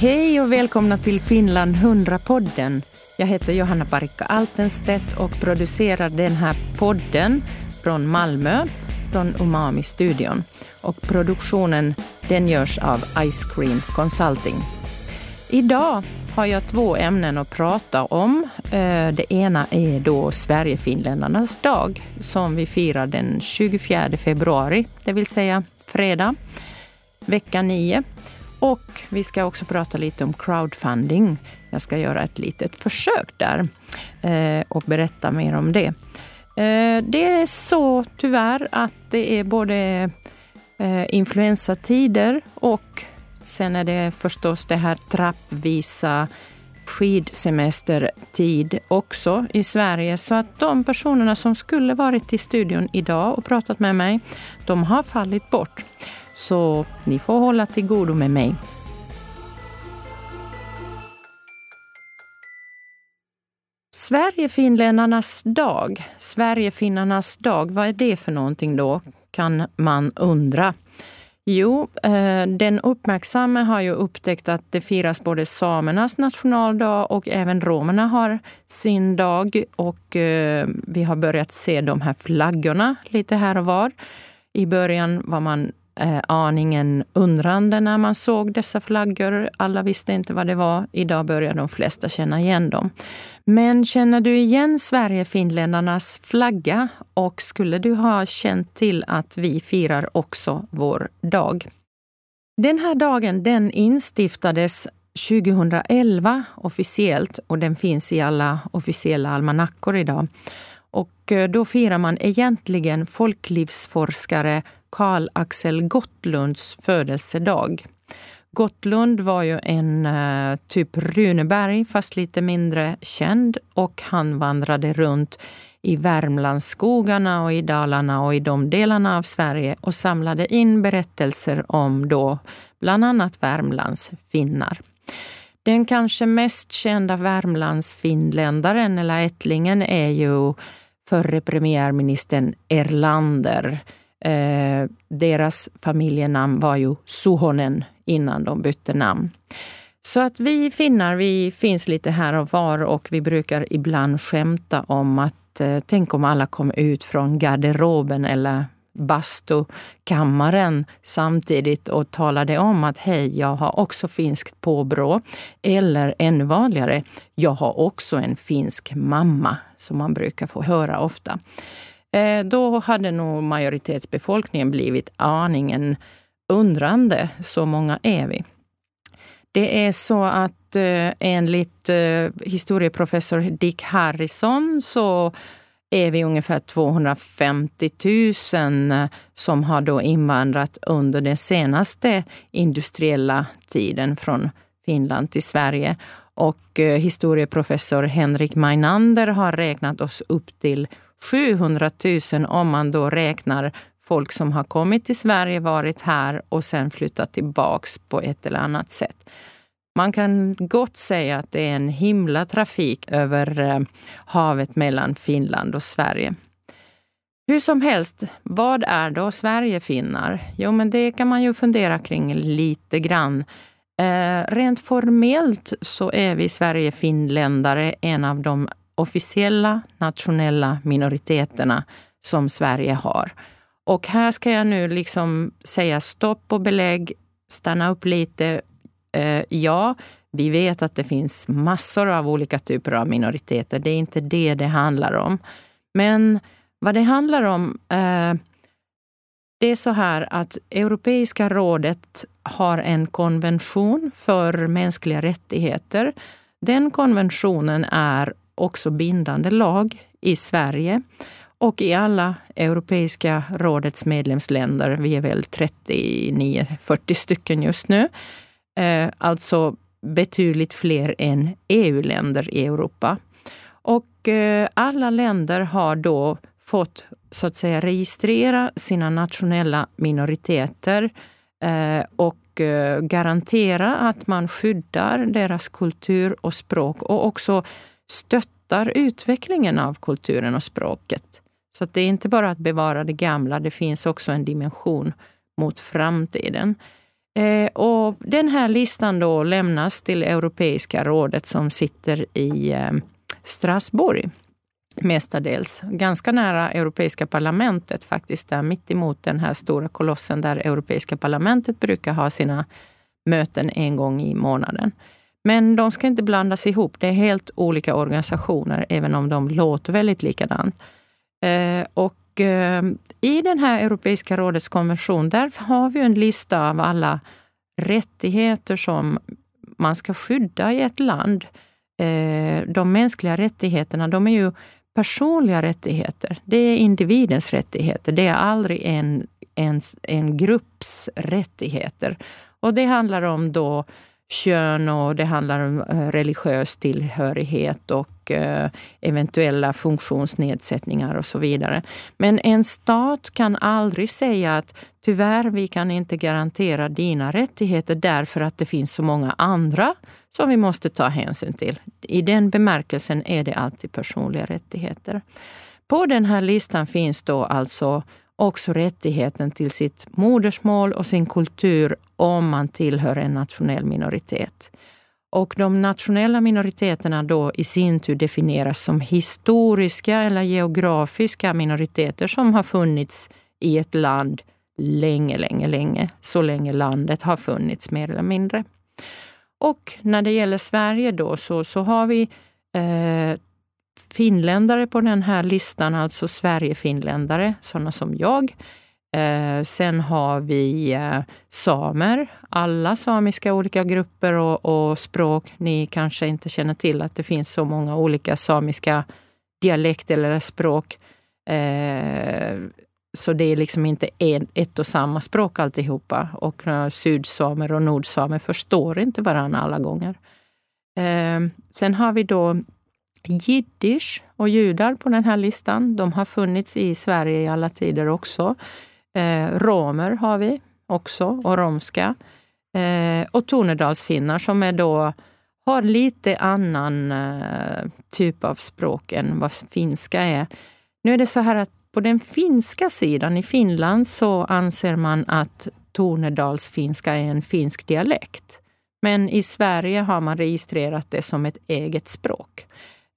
Hej och välkomna till Finland 100-podden. Jag heter Johanna Parikka Altenstedt och producerar den här podden från Malmö, från Umami-studion. Och produktionen den görs av Ice Cream Consulting. Idag har jag två ämnen att prata om. Eh, det ena är då Sverigefinländarnas dag som vi firar den 24 februari, det vill säga fredag, vecka 9. Och vi ska också prata lite om crowdfunding. Jag ska göra ett litet försök där eh, och berätta mer om det. Eh, det är så tyvärr att det är både eh, influensatider och Sen är det förstås det här trappvisa skidsemestertid också i Sverige. Så att de personerna som skulle varit i studion idag och pratat med mig, de har fallit bort. Så ni får hålla till godo med mig. Sverigefinländarnas dag. Sverigefinnarnas dag, vad är det för någonting då? Kan man undra. Jo, eh, den uppmärksamma har ju upptäckt att det firas både samernas nationaldag och även romerna har sin dag. Och eh, vi har börjat se de här flaggorna lite här och var. I början var man eh, aningen undrande när man såg dessa flaggor. Alla visste inte vad det var. Idag börjar de flesta känna igen dem. Men känner du igen Sverigefinländarnas flagga och skulle du ha känt till att vi firar också vår dag? Den här dagen den instiftades 2011 officiellt och den finns i alla officiella almanackor idag. Och eh, då firar man egentligen folklivsforskare Karl Axel Gottlunds födelsedag. Gottlund var ju en eh, typ Runeberg, fast lite mindre känd. Och han vandrade runt i Värmlandsskogarna och i Dalarna och i de delarna av Sverige och samlade in berättelser om då bland annat Värmlands finnar. Den kanske mest kända Värmlandsfinländaren eller ättlingen är ju förre premiärministern Erlander Eh, deras familjenamn var ju Suhonen innan de bytte namn. Så att vi finnar, vi finns lite här och var och vi brukar ibland skämta om att eh, tänk om alla kom ut från garderoben eller bastukammaren samtidigt och talade om att hej, jag har också finskt påbrå. Eller ännu vanligare, jag har också en finsk mamma, som man brukar få höra ofta. Eh, då hade nog majoritetsbefolkningen blivit aningen undrande. Så många är vi. Det är så att eh, enligt eh, historieprofessor Dick Harrison så är vi ungefär 250 000 eh, som har då invandrat under den senaste industriella tiden från Finland till Sverige. Och historieprofessor Henrik Meinander har räknat oss upp till 700 000 om man då räknar folk som har kommit till Sverige, varit här och sen flyttat tillbaks på ett eller annat sätt. Man kan gott säga att det är en himla trafik över eh, havet mellan Finland och Sverige. Hur som helst, vad är då Sverigefinnar? Jo, men det kan man ju fundera kring lite grann. Eh, rent formellt så är vi Sverigefinländare en av de officiella nationella minoriteterna som Sverige har. Och här ska jag nu liksom säga stopp och belägg, stanna upp lite. Eh, ja, vi vet att det finns massor av olika typer av minoriteter. Det är inte det det handlar om. Men vad det handlar om eh, det är så här att Europeiska rådet har en konvention för mänskliga rättigheter. Den konventionen är också bindande lag i Sverige och i alla Europeiska rådets medlemsländer. Vi är väl 39-40 stycken just nu. Eh, alltså betydligt fler än EU-länder i Europa. Och eh, alla länder har då fått så att säga registrera sina nationella minoriteter eh, och garantera att man skyddar deras kultur och språk och också stöttar utvecklingen av kulturen och språket. Så det är inte bara att bevara det gamla, det finns också en dimension mot framtiden. Eh, och den här listan då lämnas till Europeiska rådet som sitter i eh, Strasbourg mestadels. Ganska nära Europeiska parlamentet faktiskt, där mitt emot den här stora kolossen där Europeiska parlamentet brukar ha sina möten en gång i månaden. Men de ska inte blandas ihop. Det är helt olika organisationer, även om de låter väldigt likadant. Eh, och eh, i den här Europeiska rådets konvention, där har vi en lista av alla rättigheter som man ska skydda i ett land. Eh, de mänskliga rättigheterna, de är ju personliga rättigheter. Det är individens rättigheter. Det är aldrig en, en, en grupps rättigheter. Och det handlar om då kön och det handlar om eh, religiös tillhörighet och eh, eventuella funktionsnedsättningar och så vidare. Men en stat kan aldrig säga att tyvärr, vi kan inte garantera dina rättigheter därför att det finns så många andra som vi måste ta hänsyn till. I den bemärkelsen är det alltid personliga rättigheter. På den här listan finns då alltså också rättigheten till sitt modersmål och sin kultur om man tillhör en nationell minoritet. Och de nationella minoriteterna då i sin tur definieras som historiska eller geografiska minoriteter som har funnits i ett land länge, länge, länge. Så länge landet har funnits mer eller mindre. Och när det gäller Sverige då så, så har vi eh, finländare på den här listan, alltså Sverigefinländare, sådana som jag. Eh, sen har vi eh, samer, alla samiska olika grupper och, och, språk. Ni kanske inte känner till att det finns så många olika samiska dialekter eller språk. Eh, så det är liksom inte en, ett och samma språk alltihopa. Och sydsamer och nordsamer förstår inte varandra alla gånger. Eh, sen har vi då jiddisch och judar på den här listan. De har funnits i Sverige i alla tider också. Eh, romer har vi också, och romska. Eh, och tornedalsfinnar som är då, har lite annan eh, typ av språk än vad finska är. Nu är det så här att på den finska sidan i Finland så anser man att tornedalsfinska är en finsk dialekt. Men i Sverige har man registrerat det som ett eget språk.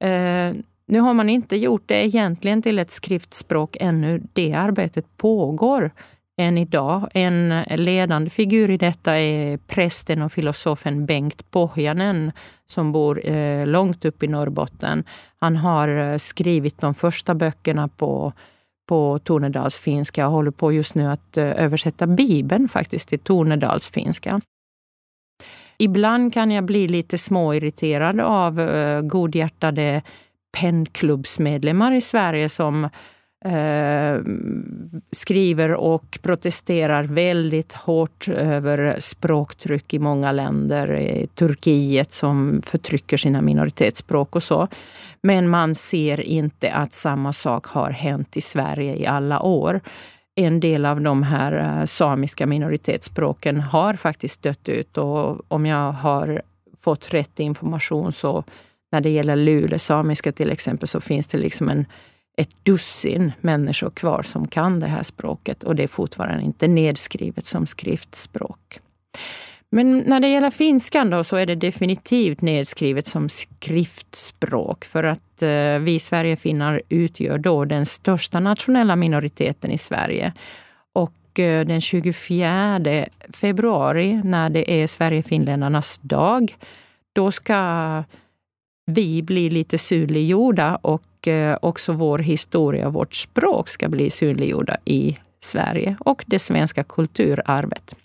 Eh, nu har man inte gjort det egentligen till ett skriftspråk ännu. Det arbetet pågår än idag. En ledande figur i detta är prästen och filosofen Bengt Pohjanen som bor eh, långt upp i Norrbotten. Han har eh, skrivit de första böckerna på på tornedalsfinska och håller på just nu att eh, översätta Bibeln faktiskt till tornedalsfinska. Ibland kan jag bli lite småirriterad av eh, godhjärtade pennklubbsmedlemmar i Sverige som eh, skriver och protesterar väldigt hårt över språktryck i många länder. I Turkiet som förtrycker sina minoritetsspråk och så. Men man ser inte att samma sak har hänt i Sverige i alla år en del av de här eh, samiska minoritetsspråken har faktiskt dött ut. Och om jag har fått rätt information så när det gäller lulesamiska till exempel så finns det liksom en, ett dussin människor kvar som kan det här språket och det är fortfarande inte nedskrivet som skriftspråk. Men när det gäller finskan då så är det definitivt nedskrivet som skriftspråk för att eh, vi Sverigefinnar utgör då den största nationella minoriteten i Sverige. Och eh, den 24 februari när det är Sverigefinländarnas dag, då ska vi blir lite synliggjorda och eh, också vår historia och vårt språk ska bli synliggjorda i Sverige och det svenska kulturarvet.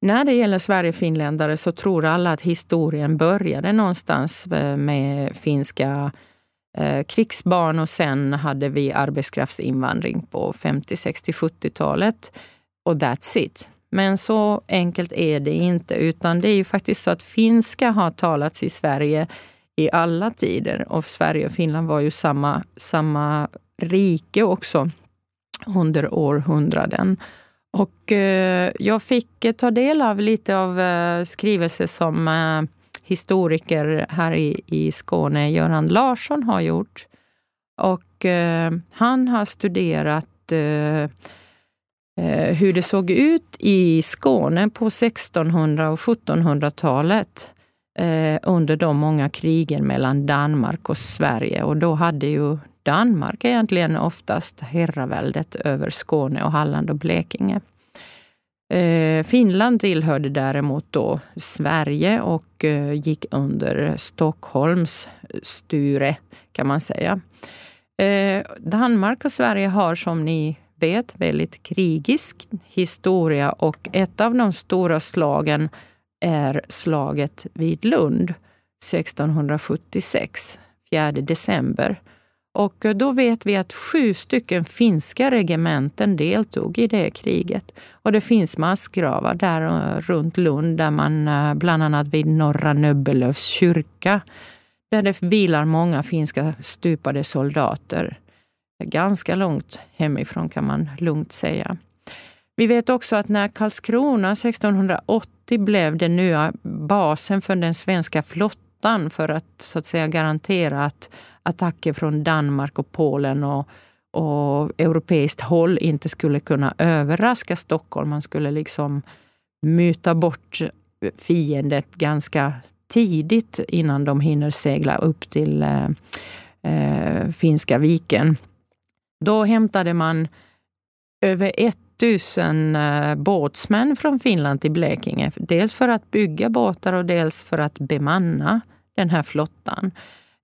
När det gäller Sverigefinländare så tror alla att historien började någonstans eh, med finska eh, krigsbarn och sen hade vi arbetskraftsinvandring på 50, 60, 70-talet. Och that's it. Men så enkelt är det inte, utan det är ju faktiskt så att finska har talats i Sverige i alla tider. Och Sverige och Finland var ju samma, samma rike också under århundraden. Och eh, jag fick eh, ta del av lite av eh, skrivelser som eh, historiker här i, i Skåne, Göran Larsson, har gjort. Och eh, han har studerat eh, Eh, hur det såg ut i Skåne på 1600 och 1700-talet eh, under de många krigen mellan Danmark och Sverige. Och då hade ju Danmark egentligen oftast herraväldet över Skåne och Halland och Blekinge. Eh, Finland tillhörde däremot då Sverige och eh, gick under Stockholms styre kan man säga. Danmark och Sverige har som ni vet väldigt krigisk historia och ett av de stora slagen är slaget vid Lund 1676, 4 december. Och eh, då vet vi att sju stycken finska regementen deltog i det kriget. Och det finns massgravar där eh, runt Lund, där man eh, bland annat vid Norra Nöbbelövs kyrka, där det vilar många finska stupade soldater. Ganska långt hemifrån kan man lugnt säga. Vi vet också att när Karlskrona 1680 blev den nya basen för den svenska flottan för att så att säga garantera att attacker från Danmark och Polen och, och europeiskt håll inte skulle kunna överraska Stockholm. Man skulle liksom muta bort fiendet ganska tidigt innan de hinner segla upp till eh, eh, Finska viken. Då hämtade man över 1000 eh, båtsmän från Finland till Blekinge. Dels för att bygga båtar och dels för att bemanna den här flottan.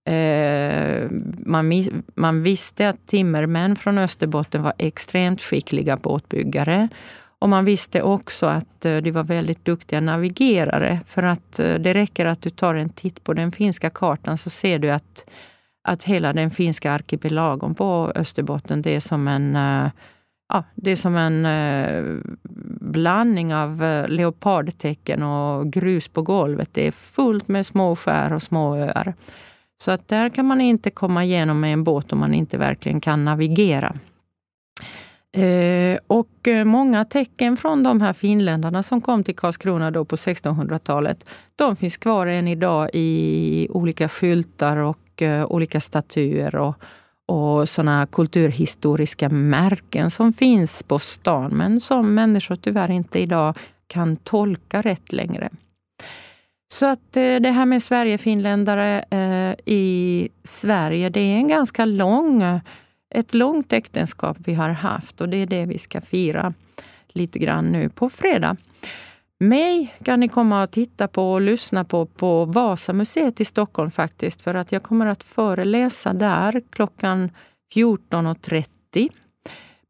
Eh, man, man visste att timmermän från Österbotten var extremt skickliga båtbyggare. Och man visste också att eh, de var väldigt duktiga navigerare. För att det räcker att du tar en titt på den finska kartan så ser du att att hela den finska arkipelagen på Österbotten, det är som en eh, Ja, det är som en eh, blandning av eh, leopardtecken och grus på golvet. Det är fullt med små skär och små öar. Så att där kan man inte komma igenom med en båt om man inte verkligen kan navigera. Eh, och eh, många tecken från de här finländarna som kom till Karlskrona då på 1600-talet, de finns kvar än idag i olika skyltar och Eh, olika statyer och, och såna kulturhistoriska märken som finns på stan men som människor tyvärr inte idag kan tolka rätt längre. Så att eh, det här med Sverigefinländare eh, i Sverige, det är en ganska lång, ett långt äktenskap vi har haft och det är det vi ska fira lite grann nu på fredag. Mig kan ni komma och titta på och lyssna på på Vasamuseet i Stockholm faktiskt. För att jag kommer att föreläsa där klockan 14.30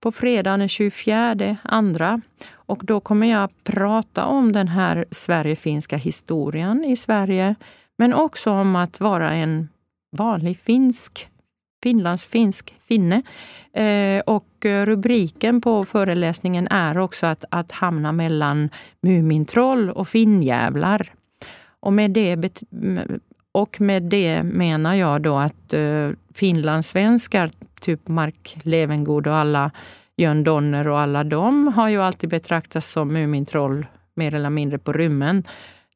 på fredag den 24 andra. Och då kommer jag prata om den här Sverigefinska historien i Sverige. Men också om att vara en vanlig finsk finlandsfinsk finne. Eh, och eh, rubriken på föreläsningen är också att, att hamna mellan Mumintroll och finnjävlar. Och med det, och med det menar jag då att uh, finlandssvenskar, typ Mark Levengood och alla Jörn Donner och alla de har ju alltid betraktats som Mumintroll mer eller mindre på rymmen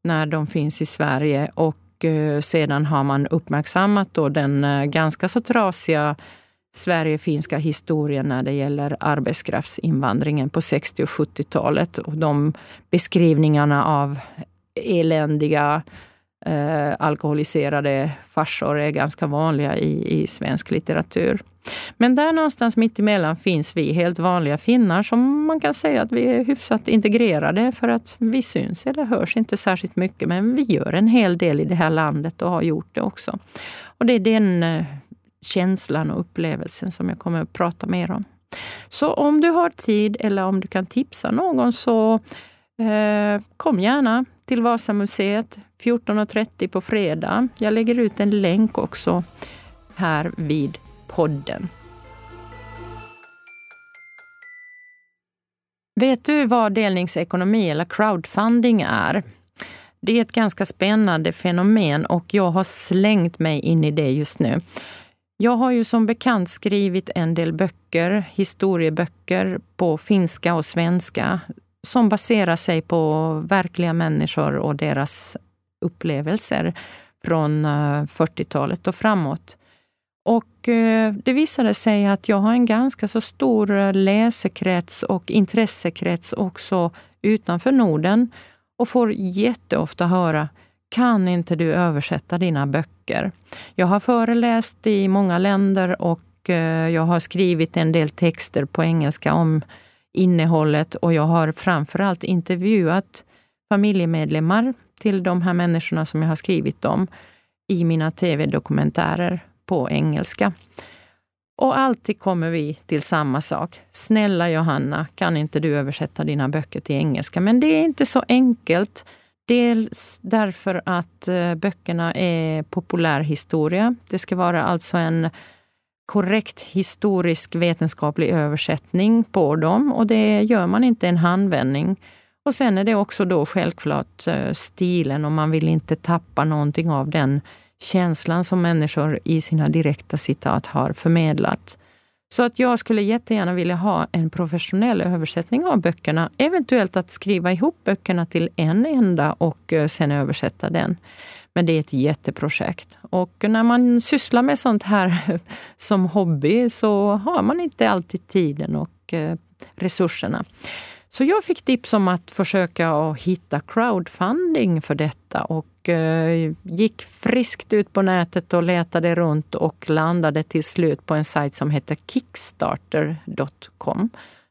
när de finns i Sverige. Och Eh, sedan har man uppmärksammat då den eh, ganska så trasiga Sverige-finska historien när det gäller arbetskraftsinvandringen på 60 och 70-talet. Och de beskrivningarna av eländiga eh, alkoholiserade farsor är ganska vanliga i, i svensk litteratur. Men där någonstans mittemellan finns vi helt vanliga finnar som man kan säga att vi är hyfsat integrerade för att vi syns eller hörs inte särskilt mycket men vi gör en hel del i det här landet och har gjort det också. Och det är den eh, känslan och upplevelsen som jag kommer att prata mer om. Så om du har tid eller om du kan tipsa någon så eh, kom gärna till Vasamuseet 14.30 på fredag. Jag lägger ut en länk också här vid podden. Vet du vad delningsekonomi eller crowdfunding är? Det är ett ganska spännande fenomen och jag har slängt mig in i det just nu. Jag har ju som bekant skrivit en del böcker, historieböcker på finska och svenska som baserar sig på verkliga människor och deras upplevelser från eh, 40-talet och framåt. Och eh, det visade sig att jag har en ganska så stor eh, läsekrets och intressekrets också utanför Norden och får jätteofta höra kan inte du översätta dina böcker? Jag har föreläst i många länder och jag har skrivit en del texter på engelska om innehållet och jag har framförallt intervjuat familjemedlemmar till de här människorna som jag har skrivit om i mina tv-dokumentärer på engelska. Och alltid kommer vi till samma sak. Snälla Johanna, kan inte du översätta dina böcker till engelska? Men det är inte så enkelt. Dels därför att eh, böckerna är populärhistoria. Det ska vara alltså en korrekt historisk vetenskaplig översättning på dem och det gör man inte i en handvändning. Och sen är det också då självklart eh, stilen och man vill inte tappa någonting av den känslan som människor i sina direkta citat har förmedlat. Så att jag skulle jättegärna vilja ha en professionell översättning av böckerna. Eventuellt att skriva ihop böckerna till en enda och eh, sen översätta den. Men det är ett jätteprojekt. Och när man sysslar med sånt här som hobby så har man inte alltid tiden och eh, resurserna. Så jag fick tips om att försöka att hitta crowdfunding för detta och eh, gick friskt ut på nätet och letade runt och landade till slut på en sajt som heter Kickstarter.com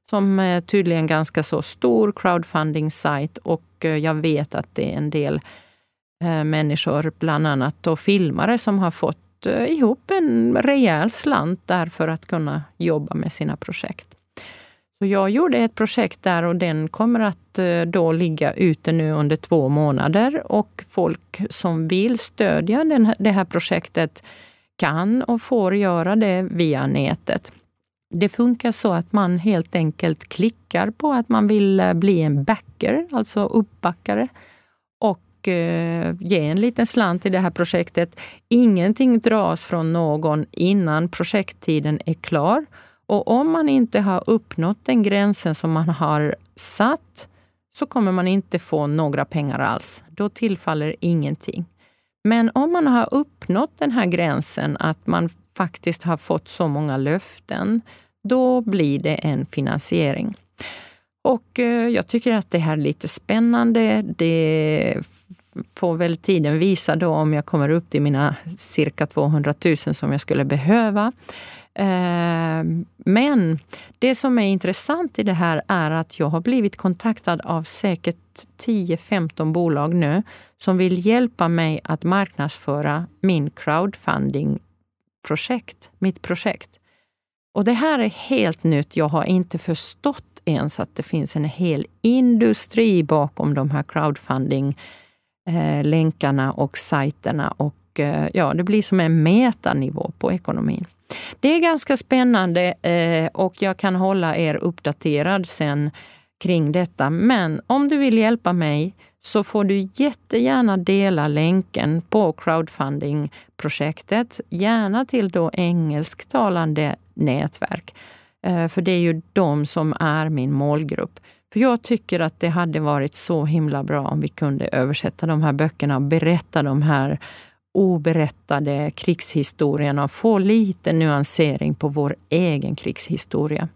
som är tydligen ganska så stor crowdfunding-sajt och eh, jag vet att det är en del Eh, människor, bland annat då filmare, som har fått eh, ihop en rejäl slant där för att kunna jobba med sina projekt. Så jag gjorde ett projekt där och den kommer att eh, då ligga ute nu under två månader och folk som vill stödja den, det här projektet kan och får göra det via nätet. Det funkar så att man helt enkelt klickar på att man vill bli en backer, alltså uppbackare och eh, ge en liten slant till det här projektet. Ingenting dras från någon innan projekttiden är klar och om man inte har uppnått den gränsen som man har satt så kommer man inte få några pengar alls. Då tillfaller ingenting. Men om man har uppnått den här gränsen, att man faktiskt har fått så många löften, då blir det en finansiering. Och eh, jag tycker att det här är lite spännande. Det får väl tiden visa då om jag kommer upp till mina cirka 200 000 som jag skulle behöva. Eh, men det som är intressant i det här är att jag har blivit kontaktad av säkert 10-15 bolag nu som vill hjälpa mig att marknadsföra min crowdfunding-projekt, mitt projekt. Och det här är helt nytt. Jag har inte förstått ens att det finns en hel industri bakom de här crowdfunding-länkarna eh, och sajterna. Och eh, ja, det blir som en metanivå på ekonomin. Det är ganska spännande eh, och jag kan hålla er uppdaterad sen kring detta. Men om du vill hjälpa mig så får du jättegärna dela länken på crowdfunding-projektet. Gärna till då engelsktalande nätverk. Eh, för det är ju de som är min målgrupp. För jag tycker att det hade varit så himla bra om vi kunde översätta de här böckerna och berätta de här oberättade krigshistorierna och få lite nyansering på vår egen krigshistoria.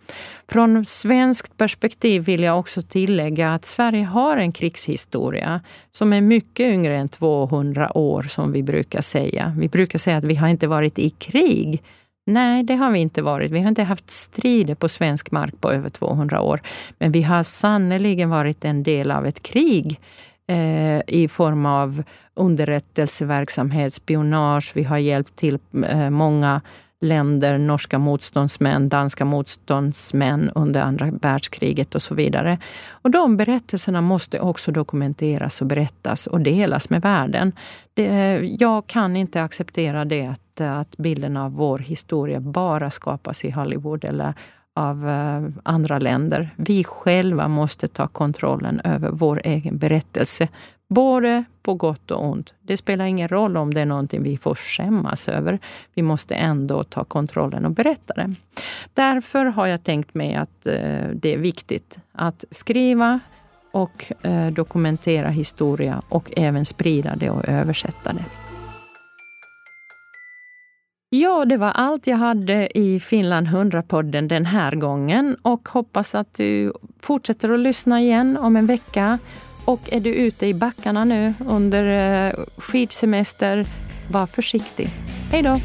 Från svenskt perspektiv vill jag också tillägga att Sverige har en krigshistoria som är mycket yngre än 200 år som vi brukar säga. Vi brukar säga att vi har inte varit i krig. Nej, det har vi inte varit. Vi har inte haft strider på svensk mark på över 200 år. Men vi har sannoliken varit en del av ett krig eh, i form av underrättelseverksamhet, spionage. Vi har hjälpt till eh, många länder, norska motståndsmän, danska motståndsmän under andra världskriget och så vidare. Och de berättelserna måste också dokumenteras och berättas och delas med världen. Det, jag kan inte acceptera det att, att bilden av vår historia bara skapas i Hollywood eller av eh, andra länder. Vi själva måste ta kontrollen över vår egen berättelse. Både på gott och ont. Det spelar ingen roll om det är någonting vi får skämmas över. Vi måste ändå ta kontrollen och berätta det. Därför har jag tänkt mig att eh, det är viktigt att skriva och eh, dokumentera historia och även sprida det och översätta det. Ja, det var allt jag hade i Finland 100-podden den här gången och hoppas att du fortsätter att lyssna igen om en vecka. Och är du ute i backarna nu under eh, skidsemester, var försiktig. Hej då!